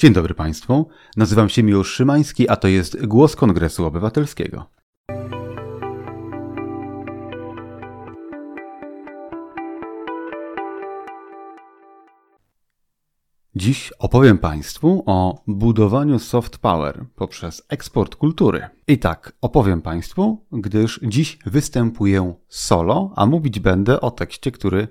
Dzień dobry Państwu, nazywam się Miłosz Szymański, a to jest Głos Kongresu Obywatelskiego. Dziś opowiem Państwu o budowaniu soft power poprzez eksport kultury. I tak, opowiem Państwu, gdyż dziś występuję solo, a mówić będę o tekście, który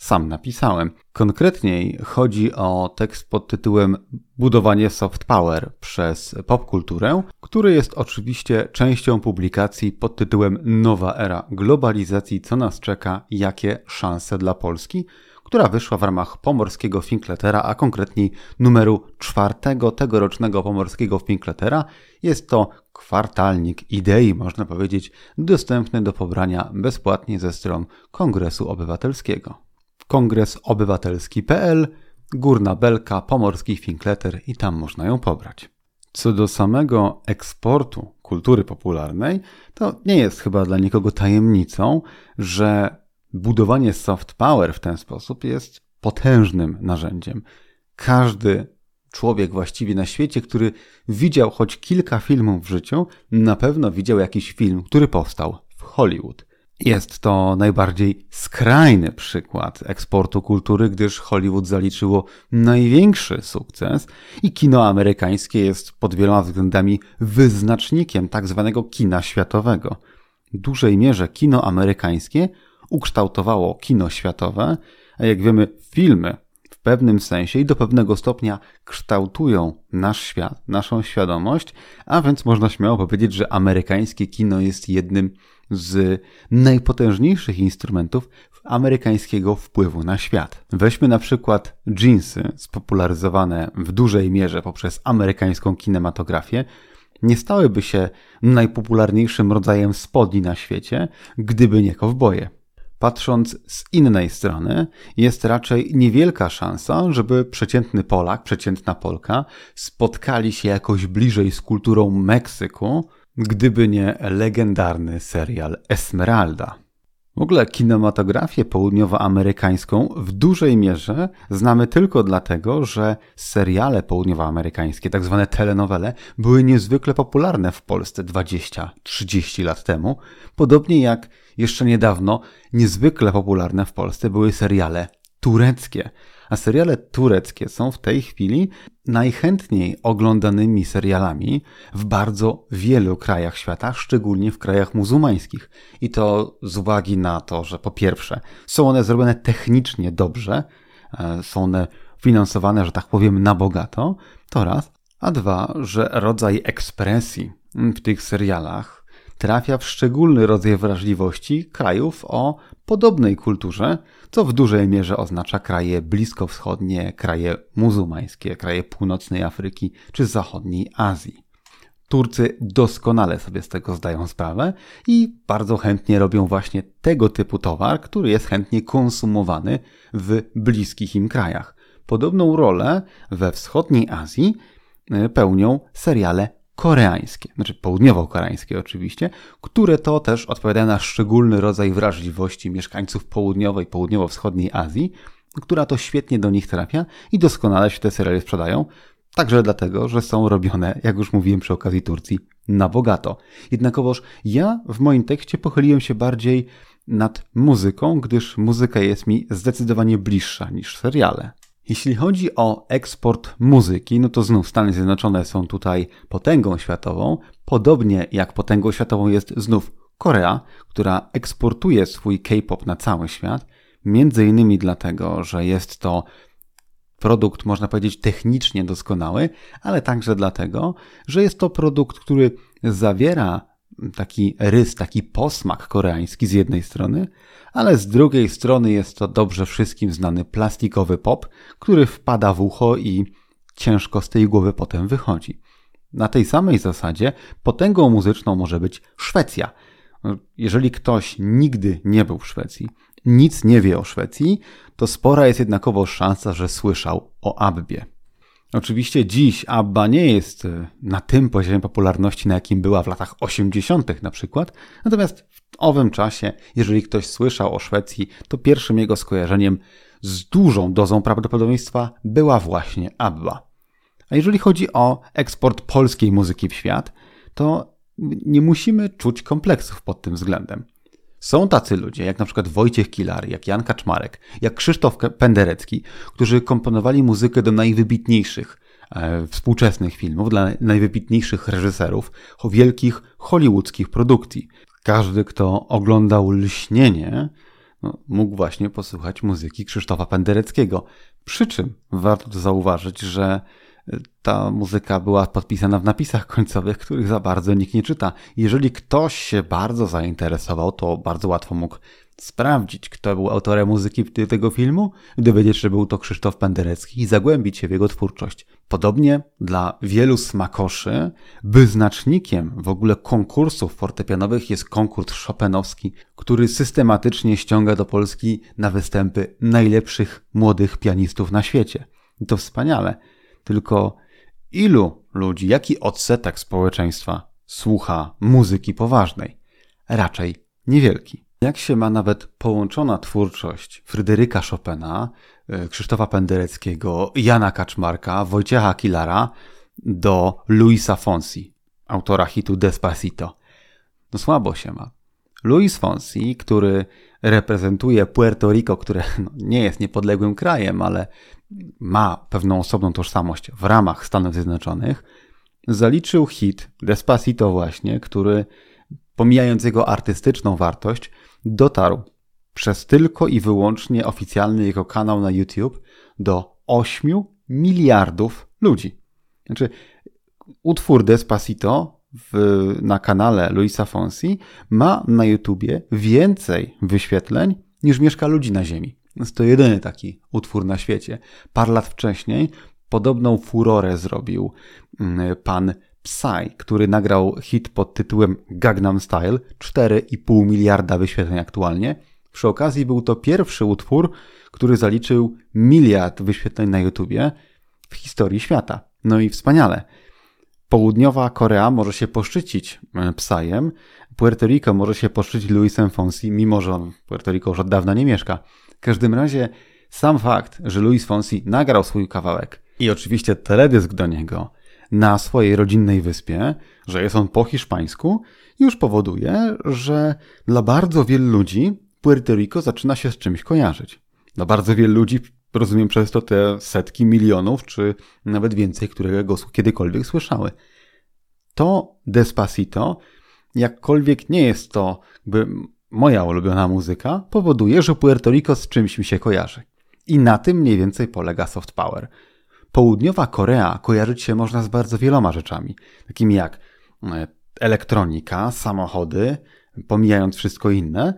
sam napisałem. Konkretniej chodzi o tekst pod tytułem Budowanie soft power przez popkulturę, który jest oczywiście częścią publikacji pod tytułem Nowa era globalizacji, co nas czeka, jakie szanse dla Polski, która wyszła w ramach pomorskiego Finkletera, a konkretniej numeru czwartego tegorocznego pomorskiego Finkletera. Jest to kwartalnik idei, można powiedzieć, dostępny do pobrania bezpłatnie ze stron Kongresu Obywatelskiego kongresobywatelski.pl, Górna Belka, Pomorski Finkleter i tam można ją pobrać. Co do samego eksportu kultury popularnej, to nie jest chyba dla nikogo tajemnicą, że budowanie soft power w ten sposób jest potężnym narzędziem. Każdy człowiek właściwie na świecie, który widział choć kilka filmów w życiu, na pewno widział jakiś film, który powstał w Hollywood. Jest to najbardziej skrajny przykład eksportu kultury, gdyż Hollywood zaliczyło największy sukces i kino amerykańskie jest pod wieloma względami wyznacznikiem tak zwanego kina światowego. W dużej mierze kino amerykańskie ukształtowało kino światowe, a jak wiemy, filmy w pewnym sensie i do pewnego stopnia kształtują nasz świat, naszą świadomość, a więc można śmiało powiedzieć, że amerykańskie kino jest jednym z najpotężniejszych instrumentów amerykańskiego wpływu na świat. Weźmy na przykład jeansy, spopularyzowane w dużej mierze poprzez amerykańską kinematografię, nie stałyby się najpopularniejszym rodzajem spodni na świecie, gdyby nie kowboje. Patrząc z innej strony, jest raczej niewielka szansa, żeby przeciętny Polak, przeciętna Polka spotkali się jakoś bliżej z kulturą Meksyku, gdyby nie legendarny serial Esmeralda. W ogóle kinematografię południowoamerykańską w dużej mierze znamy tylko dlatego, że seriale południowoamerykańskie, tak zwane telenowele, były niezwykle popularne w Polsce 20-30 lat temu, podobnie jak jeszcze niedawno niezwykle popularne w Polsce były seriale tureckie. A seriale tureckie są w tej chwili najchętniej oglądanymi serialami w bardzo wielu krajach świata, szczególnie w krajach muzułmańskich. I to z uwagi na to, że po pierwsze są one zrobione technicznie dobrze, e, są one finansowane, że tak powiem, na bogato, to raz, a dwa, że rodzaj ekspresji w tych serialach trafia w szczególny rodzaj wrażliwości krajów o podobnej kulturze, co w dużej mierze oznacza kraje bliskowschodnie, kraje muzułmańskie, kraje północnej Afryki czy zachodniej Azji. Turcy doskonale sobie z tego zdają sprawę i bardzo chętnie robią właśnie tego typu towar, który jest chętnie konsumowany w bliskich im krajach. Podobną rolę we wschodniej Azji e, pełnią seriale koreańskie, znaczy południowo-koreańskie oczywiście, które to też odpowiadają na szczególny rodzaj wrażliwości mieszkańców południowej, południowo-wschodniej Azji, która to świetnie do nich trafia i doskonale się te seriale sprzedają, także dlatego, że są robione, jak już mówiłem przy okazji Turcji, na bogato. Jednakowoż ja w moim tekście pochyliłem się bardziej nad muzyką, gdyż muzyka jest mi zdecydowanie bliższa niż seriale. Jeśli chodzi o eksport muzyki, no to znów Stany Zjednoczone są tutaj potęgą światową, podobnie jak potęgą światową jest znów Korea, która eksportuje swój K-pop na cały świat, między innymi dlatego, że jest to produkt, można powiedzieć, technicznie doskonały, ale także dlatego, że jest to produkt, który zawiera taki rys, taki posmak koreański z jednej strony, ale z drugiej strony jest to dobrze wszystkim znany plastikowy pop, który wpada w ucho i ciężko z tej głowy potem wychodzi. Na tej samej zasadzie potęgą muzyczną może być Szwecja. Jeżeli ktoś nigdy nie był w Szwecji, nic nie wie o Szwecji, to spora jest jednakowo szansa, że słyszał o Abbie. Oczywiście dziś ABBA nie jest e, na tym poziomie popularności, na jakim była w latach 80. na przykład, natomiast w owym czasie, jeżeli ktoś słyszał o Szwecji, to pierwszym jego skojarzeniem z dużą dozą prawdopodobieństwa była właśnie ABBA. A jeżeli chodzi o eksport polskiej muzyki w świat, to nie musimy czuć kompleksów pod tym względem. Są tacy ludzie, jak na przykład Wojciech Kilary, jak Jan Kaczmarek, jak Krzysztof Penderecki, którzy komponowali muzykę do najwybitniejszych e, współczesnych filmów, dla najwybitniejszych reżyserów, wielkich hollywoodzkich produkcji. Każdy, kto oglądał Lśnienie, no, mógł właśnie posłuchać muzyki Krzysztofa Pendereckiego. Przy czym warto zauważyć, że ta muzyka była podpisana w napisach końcowych, których za bardzo nikt nie czyta. Jeżeli ktoś się bardzo zainteresował, to bardzo łatwo mógł sprawdzić, kto był autorem muzyki tego filmu, dowiedzieć, że był to Krzysztof Penderecki i zagłębić się w jego twórczość. Podobnie dla wielu smakoszy wyznacznikiem w ogóle konkursów fortepianowych jest konkurs Chopinowski, który systematycznie ściąga do Polski na występy najlepszych młodych pianistów na świecie. I to wspaniale. Tylko ilu ludzi, jaki odsetek społeczeństwa słucha muzyki poważnej? Raczej niewielki. Jak się ma nawet połączona twórczość Fryderyka Chopina, e, Krzysztofa Pendereckiego, Jana Kaczmarka, Wojciecha Kilara do Luisa Fonsi, autora hitu Despacito? No słabo się ma. Luis Fonsi, który reprezentuje Puerto Rico, które no, nie jest niepodległym krajem, ale ma pewną osobną tożsamość w ramach Stanów Zjednoczonych, zaliczył hit Despacito właśnie, który pomijając jego artystyczną wartość, dotarł przez tylko i wyłącznie oficjalny jego kanał na YouTube do 8 miliardów ludzi. Znaczy, utwór Despacito w, na kanale Luisa Fonsi ma na YouTubie więcej wyświetleń niż mieszka ludzi na Ziemi. Jest to jedyny taki utwór na świecie. Parę lat wcześniej podobną furorę zrobił mm, pan Psy, który nagrał hit pod tytułem Gangnam Style, 4,5 miliarda wyświetleń aktualnie. Przy okazji był to pierwszy utwór, który zaliczył miliard wyświetleń na YouTubie w historii świata. No i wspaniale. Południowa Korea może się poszczycić e, Psajem, Puerto Rico może się poszczycić Luisem Fonsi, mimo że on w Puerto Rico już od dawna nie mieszka. W każdym razie sam fakt, że Luis Fonsi nagrał swój kawałek i oczywiście teledysk do niego na swojej rodzinnej wyspie, że jest on po hiszpańsku, już powoduje, że dla bardzo wielu ludzi Puerto Rico zaczyna się z czymś kojarzyć. Dla bardzo wielu ludzi rozumiem przez to te setki milionów, czy nawet więcej, które kiedykolwiek słyszały. To Despacito, jakkolwiek nie jest to jakby moja ulubiona muzyka, powoduje, że Puerto Rico z czymś mi się kojarzy. I na tym mniej więcej polega soft power. Południowa Korea kojarzyć się można z bardzo wieloma rzeczami, takimi jak e, elektronika, samochody, pomijając wszystko inne.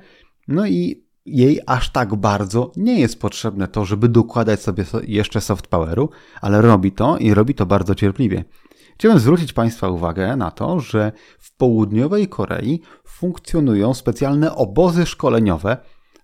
No i jej aż tak bardzo nie jest potrzebne to, żeby dokładać sobie jeszcze soft poweru, ale robi to i robi to bardzo cierpliwie. Chciałem zwrócić Państwa uwagę na to, że w południowej Korei funkcjonują specjalne obozy szkoleniowe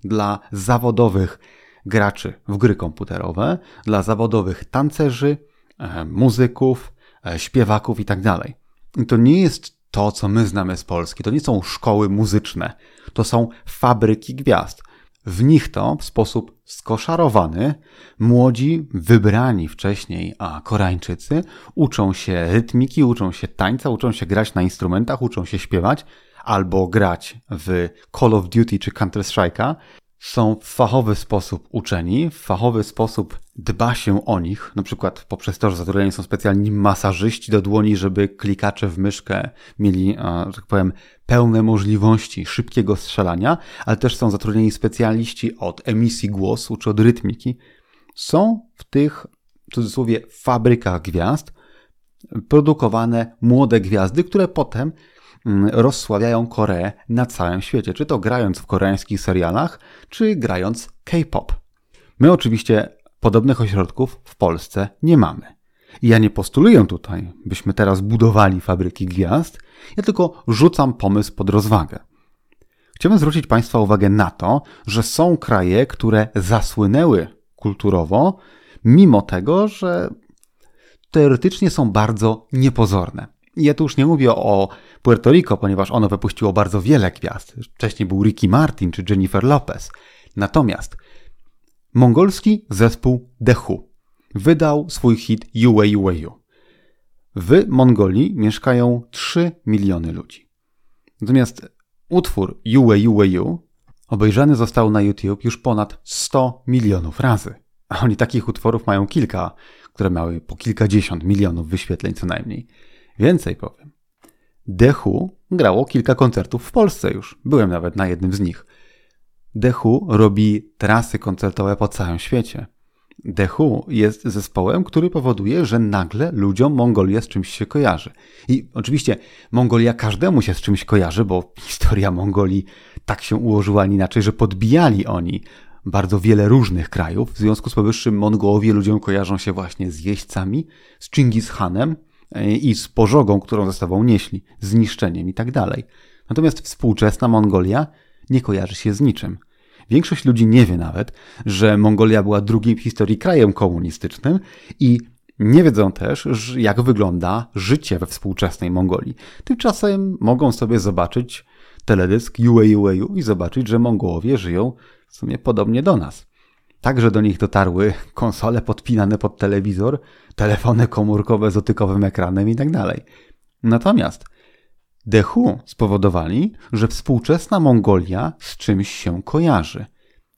dla zawodowych graczy w gry komputerowe, dla zawodowych tancerzy, e, muzyków, e, śpiewaków itd. Tak I to nie jest to, co my znamy z Polski. To nie są szkoły muzyczne. To są fabryki gwiazd. W nich to w sposób skoszarowany młodzi, wybrani wcześniej a Koreańczycy uczą się rytmiki, uczą się tańca, uczą się grać na instrumentach, uczą się śpiewać albo grać w Call of Duty czy Counter Strike'a. Są w fachowy sposób uczeni, w fachowy sposób dba się o nich, na przykład poprzez to, że zatrudnieni są specjalni masażyści do dłoni, żeby klikacze w myszkę mieli, że tak powiem, pełne możliwości szybkiego strzelania, ale też są zatrudnieni specjaliści od emisji głosu czy od rytmiki. Są w tych, w cudzysłowie, fabrykach gwiazd produkowane młode gwiazdy, które potem Mm, rozsławiają Koreę na całym świecie, czy to grając w koreańskich serialach, czy grając K-pop. My oczywiście podobnych ośrodków w Polsce nie mamy. Ja nie postuluję tutaj, byśmy teraz budowali fabryki gwiazd, ja tylko rzucam pomysł pod rozwagę. Chciałbym zwrócić Państwa uwagę na to, że są kraje, które zasłynęły kulturowo, mimo tego, że teoretycznie są bardzo niepozorne. Ja tu już nie mówię o Puerto Rico, ponieważ ono wypuściło bardzo wiele gwiazd. Wcześniej był Ricky Martin czy Jennifer Lopez. Natomiast mongolski zespół The Who wydał swój hit Yu. W Mongolii mieszkają 3 miliony ludzi. Natomiast utwór Yu obejrzany został na YouTube już ponad 100 milionów razy. A oni takich utworów mają kilka, które miały po kilkadziesiąt milionów wyświetleń co najmniej. Więcej powiem. Dehu grało kilka koncertów w Polsce już. Byłem nawet na jednym z nich. Dehu robi trasy koncertowe po całym świecie. Dehu jest zespołem, który powoduje, że nagle ludziom Mongolia z czymś się kojarzy. I oczywiście Mongolia każdemu się z czymś kojarzy, bo historia Mongolii tak się ułożyła, inaczej, że podbijali oni bardzo wiele różnych krajów. W związku z powyższym Mongołowie ludziom kojarzą się właśnie z jeźdźcami, z Chingis Hanem e, i z pożogą, którą ze sobą nieśli, z niszczeniem i tak dalej. Natomiast współczesna Mongolia nie kojarzy się z niczym. Większość ludzi nie wie nawet, że Mongolia była drugim w historii krajem komunistycznym i nie wiedzą też, jak wygląda życie we współczesnej Mongolii. Tymczasem mogą sobie zobaczyć teledysk Yue i zobaczyć, że Mongołowie żyją w sumie podobnie do nas. Także do nich dotarły konsole podpinane pod telewizor, telefony komórkowe z dotykowym ekranem itd. Tak Natomiast Dehu spowodowali, że współczesna Mongolia z czymś się kojarzy.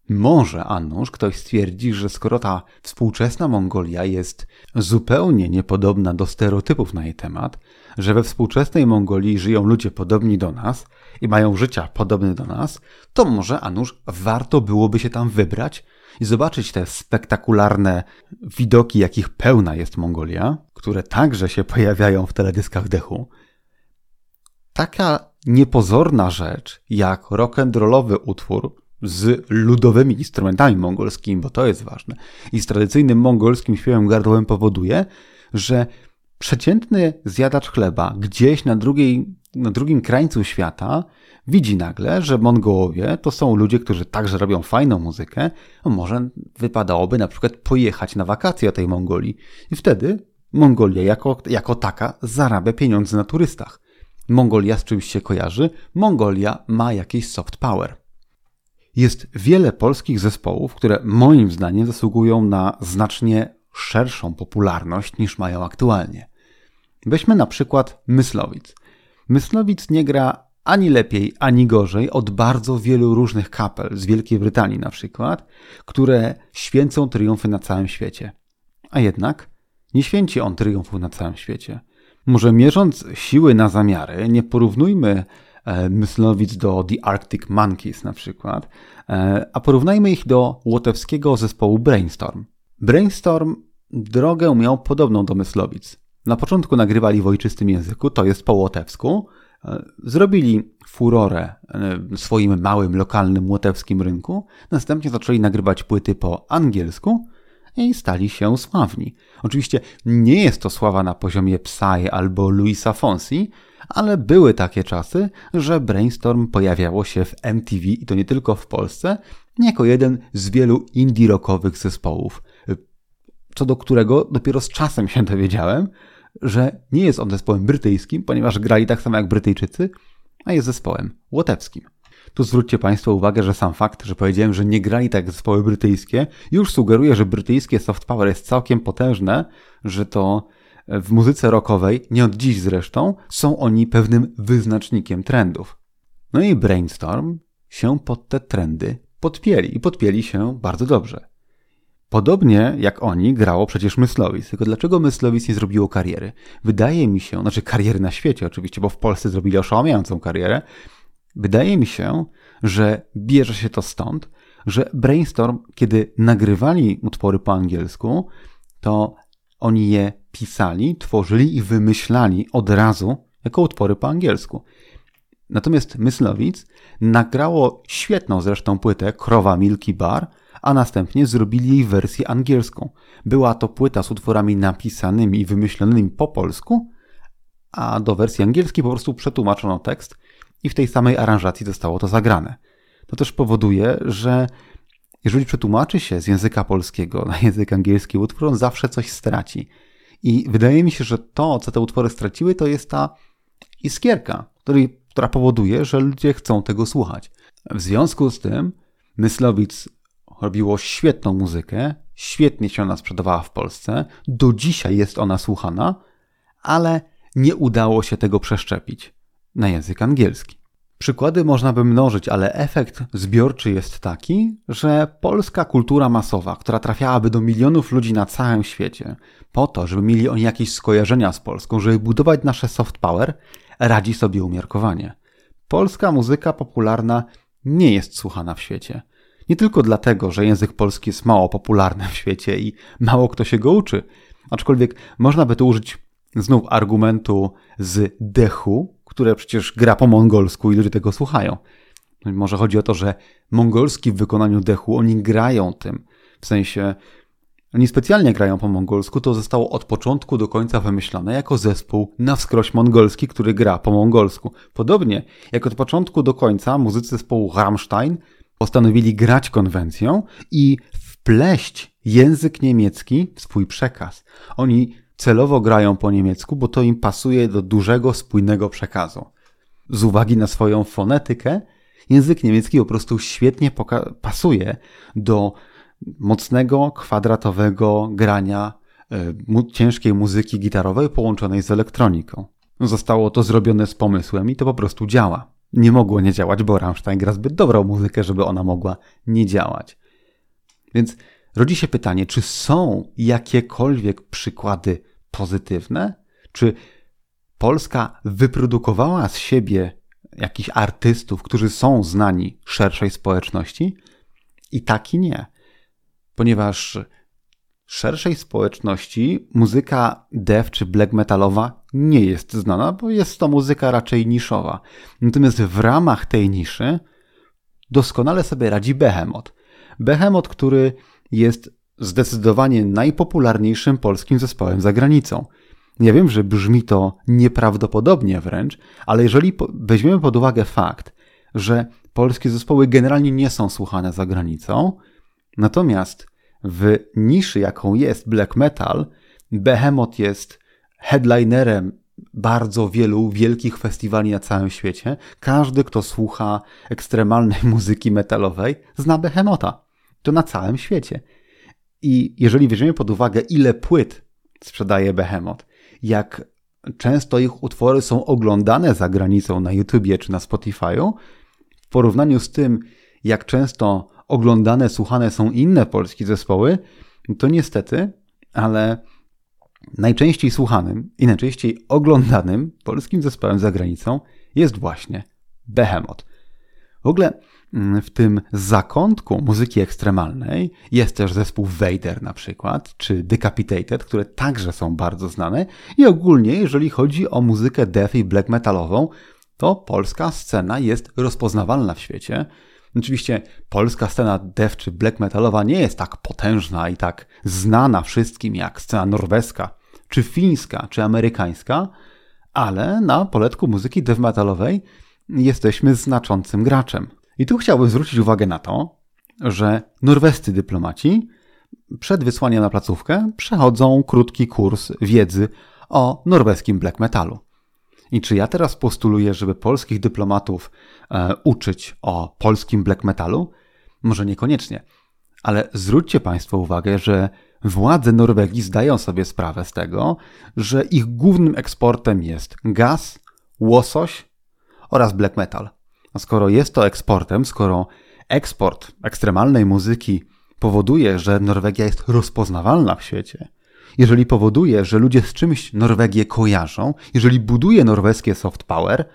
Może, Anusz, ktoś stwierdzi, że skoro ta współczesna Mongolia jest zupełnie niepodobna do stereotypów na jej temat, że we współczesnej Mongolii żyją ludzie podobni do nas i mają życia podobne do nas, to może, Anusz, warto byłoby się tam wybrać i zobaczyć te spektakularne widoki, jakich pełna jest Mongolia, które także się pojawiają w teledyskach Dechu, taka niepozorna rzecz jak rock'n'rollowy utwór z ludowymi instrumentami mongolskimi, bo to jest ważne, i z tradycyjnym mongolskim śpiewem gardłowym powoduje, że przeciętny zjadacz chleba gdzieś na, drugiej, na drugim krańcu świata widzi nagle, że Mongołowie to są ludzie, którzy także robią fajną muzykę, może wypadałoby na przykład pojechać na wakacje do tej Mongolii i wtedy Mongolia jako, jako taka zarabia pieniądze na turystach. Mongolia z czymś się kojarzy, Mongolia ma jakiś soft power. Jest wiele polskich zespołów, które moim zdaniem zasługują na znacznie szerszą popularność niż mają aktualnie. Weźmy na przykład Myslowic. Myslowic nie gra ani lepiej, ani gorzej od bardzo wielu różnych kapel z Wielkiej Brytanii na przykład, które święcą triumfy na całym świecie. A jednak nie święci on triumfu na całym świecie. Może mierząc siły na zamiary, nie porównujmy e, Myslowic do The Arctic Monkeys na przykład, e, a porównajmy ich do łotewskiego zespołu Brainstorm. Brainstorm drogę miał podobną do Myslowic. Na początku nagrywali w ojczystym języku, to jest po łotewsku, e, Zrobili furorę swoim małym, lokalnym łotewskim rynku, następnie zaczęli nagrywać płyty po angielsku, i stali się sławni. Oczywiście nie jest to sława na poziomie Psy albo Luisa Fonsi, ale były takie czasy, że Brainstorm pojawiało się w MTV i to nie tylko w Polsce, jako jeden z wielu indie rockowych zespołów, co do którego dopiero z czasem się dowiedziałem, że nie jest on zespołem brytyjskim, ponieważ grali tak samo jak Brytyjczycy, a jest zespołem łotewskim. Tu zwróćcie Państwo uwagę, że sam fakt, że powiedziałem, że nie grali tak zespoły brytyjskie, już sugeruje, że brytyjskie soft power jest całkiem potężne, że to w muzyce rockowej, nie od dziś zresztą, są oni pewnym wyznacznikiem trendów. No i Brainstorm się pod te trendy podpieli i podpieli się bardzo dobrze. Podobnie jak oni grało przecież Myslowic. Tylko dlaczego Myslowic nie zrobiło kariery? Wydaje mi się, znaczy kariery na świecie oczywiście, bo w Polsce zrobili oszałamiającą karierę, Wydaje mi się, że bierze się to stąd, że Brainstorm, kiedy nagrywali utwory po angielsku, to oni je pisali, tworzyli i wymyślali od razu jako utwory po angielsku. Natomiast Myslowic nagrało świetną zresztą płytę Krowa Milky Bar, a następnie zrobili jej wersję angielską. Była to płyta z utworami napisanymi i wymyślonymi po polsku, a do wersji angielskiej po prostu przetłumaczono tekst i w tej samej aranżacji zostało to zagrane. To też powoduje, że jeżeli przetłumaczy się z języka polskiego na język angielski utwór, on zawsze coś straci. I wydaje mi się, że to, co te utwory straciły, to jest ta iskierka, której, która powoduje, że ludzie chcą tego słuchać. W związku z tym Myslowic robiło świetną muzykę, świetnie się ona sprzedawała w Polsce, do dzisiaj jest ona słuchana, ale nie udało się tego przeszczepić na język angielski. Przykłady można by mnożyć, ale efekt zbiorczy jest taki, że polska kultura masowa, która trafiałaby do milionów ludzi na całym świecie, po to, żeby mieli oni jakieś skojarzenia z Polską, żeby budować nasze soft power, radzi sobie umiarkowanie. Polska muzyka popularna nie jest słuchana w świecie. Nie tylko dlatego, że język polski jest mało popularny w świecie i mało kto się go uczy, aczkolwiek można by tu użyć znów argumentu z dechu, które przecież gra po mongolsku i ludzie tego słuchają. No może chodzi o to, że mongolski w wykonaniu dechu, oni grają tym. W sensie, oni specjalnie grają po mongolsku, to zostało od początku do końca wymyślone jako zespół na wskroś mongolski, który gra po mongolsku. Podobnie jak od początku do końca muzycy zespołu Rammstein postanowili grać konwencją i wpleść język niemiecki w swój przekaz. Oni celowo grają po niemiecku, bo to im pasuje do dużego, spójnego przekazu. Z uwagi na swoją fonetykę, język niemiecki po prostu świetnie pasuje do mocnego, kwadratowego grania y, mu ciężkiej muzyki gitarowej połączonej z elektroniką. Zostało to zrobione z pomysłem i to po prostu działa. Nie mogło nie działać, bo Rammstein gra zbyt dobrą muzykę, żeby ona mogła nie działać. Więc rodzi się pytanie, czy są jakiekolwiek przykłady pozytywne? Czy Polska wyprodukowała z siebie jakichś artystów, którzy są znani szerszej społeczności? I tak i nie. Ponieważ szerszej społeczności muzyka dev czy black metalowa nie jest znana, bo jest to muzyka raczej niszowa. Natomiast w ramach tej niszy doskonale sobie radzi Behemoth. Behemoth, który jest zdecydowanie najpopularniejszym polskim zespołem za granicą. Ja wiem, że brzmi to nieprawdopodobnie wręcz, ale jeżeli weźmiemy pod uwagę fakt, że polskie zespoły generalnie nie są słuchane za granicą, natomiast w niszy, jaką jest black metal, Behemoth jest headlinerem bardzo wielu wielkich festiwali na całym świecie. Każdy, kto słucha ekstremalnej muzyki metalowej, zna Behemota. To na całym świecie. I jeżeli weźmiemy pod uwagę, ile płyt sprzedaje Behemoth, jak często ich utwory są oglądane za granicą na YouTubie czy na Spotify'u, w porównaniu z tym, jak często oglądane, słuchane są inne polskie zespoły, to niestety, ale najczęściej słuchanym i najczęściej oglądanym polskim zespołem za granicą jest właśnie Behemoth. W ogóle w tym zakątku muzyki ekstremalnej jest też zespół Vader na przykład, czy Decapitated, które także są bardzo znane i ogólnie jeżeli chodzi o muzykę death i black metalową, to polska scena jest rozpoznawalna w świecie. Oczywiście polska scena death czy black metalowa nie jest tak potężna i tak znana wszystkim jak scena norweska, czy fińska, czy amerykańska, ale na poletku muzyki death metalowej jesteśmy znaczącym graczem. I tu chciałbym zwrócić uwagę na to, że norwescy dyplomaci przed wysłaniem na placówkę przechodzą krótki kurs wiedzy o norweskim black metalu. I czy ja teraz postuluję, żeby polskich dyplomatów e, uczyć o polskim black metalu? Może niekoniecznie, ale zwróćcie Państwo uwagę, że władze Norwegii zdają sobie sprawę z tego, że ich głównym eksportem jest gaz, łosoś oraz black metal. A skoro jest to eksportem, skoro eksport ekstremalnej muzyki powoduje, że Norwegia jest rozpoznawalna w świecie, jeżeli powoduje, że ludzie z czymś Norwegię kojarzą, jeżeli buduje norweskie soft power,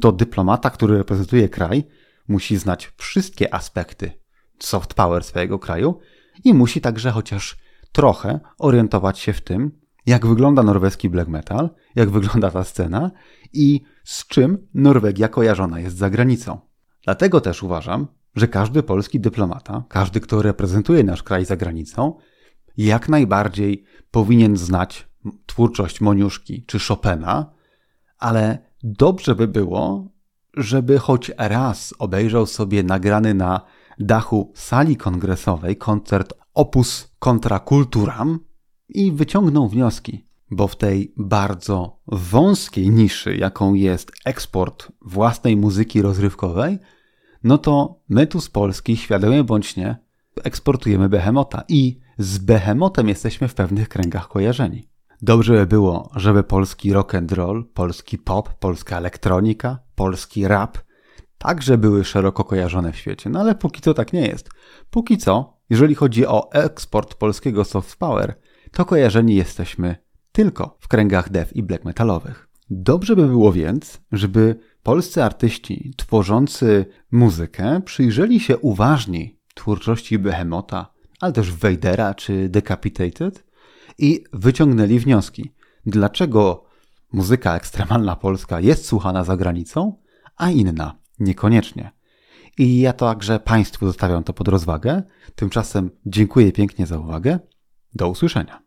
to dyplomata, który reprezentuje kraj, musi znać wszystkie aspekty soft power swojego kraju i musi także chociaż trochę orientować się w tym, jak wygląda norweski black metal, jak wygląda ta scena i z czym Norwegia kojarzona jest za granicą. Dlatego też uważam, że każdy polski dyplomata, każdy, kto reprezentuje nasz kraj za granicą, jak najbardziej powinien znać twórczość Moniuszki czy Chopina, ale dobrze by było, żeby choć raz obejrzał sobie nagrany na dachu sali kongresowej koncert Opus Contra Culturam i wyciągnął wnioski, bo w tej bardzo wąskiej niszy, jaką jest eksport własnej muzyki rozrywkowej, no to my tu z Polski, świadomie bądź nie, eksportujemy behemota i z behemotem jesteśmy w pewnych kręgach kojarzeni. Dobrze by było, żeby polski rock and roll, polski pop, polska elektronika, polski rap także były szeroko kojarzone w świecie. No ale póki co tak nie jest. Póki co, jeżeli chodzi o eksport polskiego soft power, to kojarzeni jesteśmy tylko w kręgach dev i black metalowych. Dobrze by było więc, żeby polscy artyści tworzący muzykę przyjrzeli się uważniej twórczości Behemota, ale też Vadera czy Decapitated i wyciągnęli wnioski. Dlaczego muzyka ekstremalna polska jest słuchana za granicą, a inna niekoniecznie. I ja także Państwu zostawiam to pod rozwagę. Tymczasem dziękuję pięknie za uwagę. Do usłyszenia.